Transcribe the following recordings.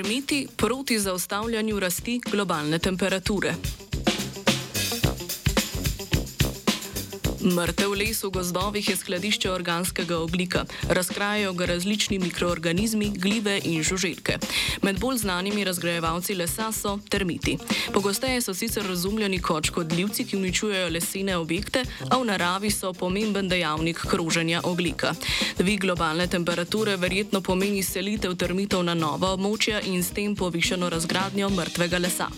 Termiti proti zaustavljanju rasti globalne temperature. Mrtev les v gozdovih je skladišče organskega oglika. Razkrajajo ga različni mikroorganizmi, glive in žuželke. Med bolj znanimi razgrajevalci lesa so termiti. Pogosteje so sicer razumljeni kot škodljivci, ki uničujejo lesene objekte, a v naravi so pomemben dejavnik kroženja oglika. Dvig globalne temperature verjetno pomeni selitev termitov na nova območja in s tem povišeno razgradnjo mrtvega lesa.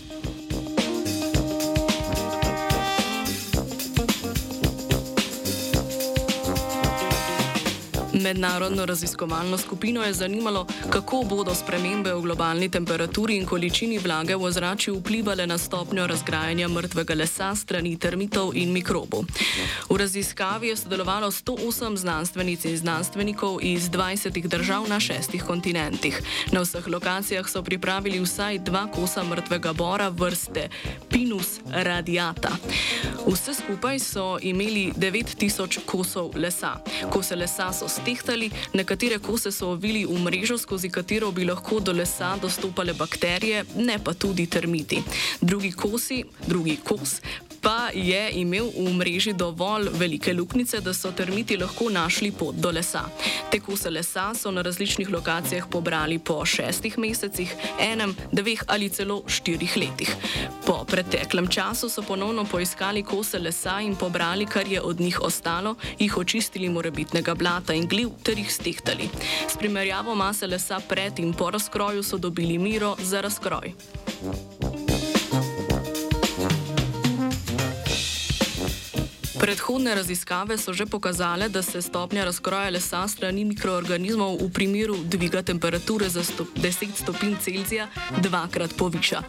Mednarodno raziskovalno skupino je zanimalo, kako bodo spremembe v globalni temperaturi in količini vlage v ozračju vplivali na stopnjo razgrajanja mrtvega lesa strani termitov in mikrobov. V raziskavi je sodelovalo 108 znanstvenic in znanstvenikov iz 20 držav na šestih kontinentih. Na vseh lokacijah so pripravili vsaj dva kosa mrtvega bora vrste Pinus radiata. Vse skupaj so imeli 9000 kosov lesa. Kose lesa so stehtali, nekatere kose so ovili v mrežo, skozi katero bi lahko do lesa dostopale bakterije, ne pa tudi termiti. Drugi kosi, drugi kos pa je imel v mreži dovolj velike luknjice, da so termiti lahko našli pot do lesa. Te kose lesa so na različnih lokacijah pobrali po šestih mesecih, enem, dveh ali celo štirih letih. Po preteklem času so ponovno poiskali kose lesa in pobrali, kar je od njih ostalo, jih očistili morebitnega blata in gliv ter jih stehtali. S primerjavo mase lesa pred in po razkroju so dobili miro za razkroj. Predhodne raziskave so že pokazale, da se stopnja razkroja lesa strani mikroorganizmov v primeru dviga temperature za stop 10 stopinj Celzija dvakrat poviša.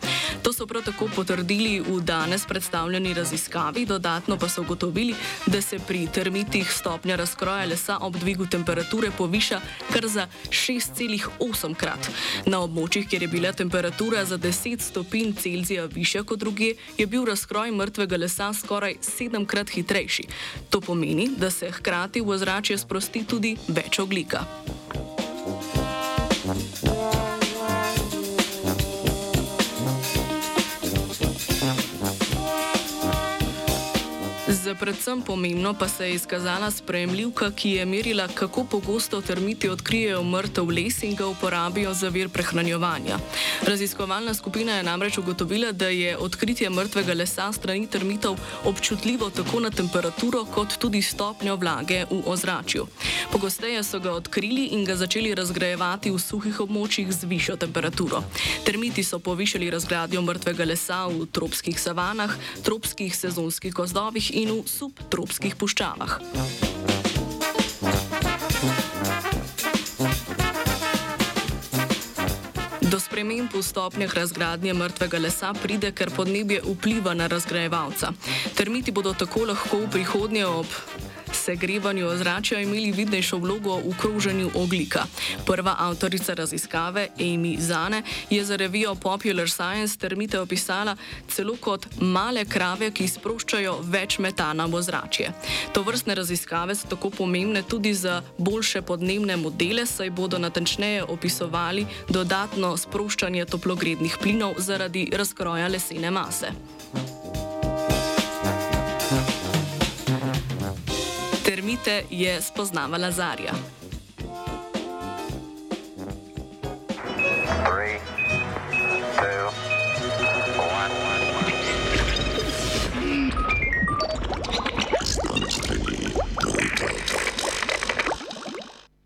To so prav tako potrdili v danes predstavljeni raziskavi, dodatno pa so ugotovili, da se pri termitih stopnja razkroja lesa ob dvigu temperature poviša kar za 6,8 krat. Na območjih, kjer je bila temperatura za 10 stopinj Celzija višja kot druge, je bil razkroj mrtvega lesa skoraj sedemkrat hitrejši hitrejši. To pomeni, da se hkrati v ozračje sprosti tudi več oglika. Za predvsem pomembno pa se je izkazala sprejemljivka, ki je merila, kako pogosto termiti odkrijejo mrtev les in ga uporabijo za vir prehranjevanja. Raziskovalna skupina je namreč ugotovila, da je odkritje mrtvega lesa strani termitov občutljivo tako na temperaturo, kot tudi stopnjo vlage v ozračju. Pogosteje so ga odkrili in ga začeli razgrajevati v suhih območjih z višjo temperaturo. Termiti so povišali razgradnjo mrtvega lesa v tropskih savanah, tropskih sezonskih gozdovih in v subtropskih puščavah. Do sprememb v stopnjah razgradnje mrtvega lesa pride, ker podnebje vpliva na razgrajevalca. Termiti bodo tako lahko v prihodnje ob segrevanju ozračja imeli vidnejšo vlogo v kroženju oglika. Prva avtorica raziskave, Amy Zane, je za revijo Popular Science termite opisala celo kot male krave, ki sproščajo več metana v ozračje. To vrstne raziskave so tako pomembne tudi za boljše podnebne modele, saj bodo natančneje opisovali dodatno sproščanje toplogrednih plinov zaradi razkroja lesene mase. elite je spoznavala Zarja. Three.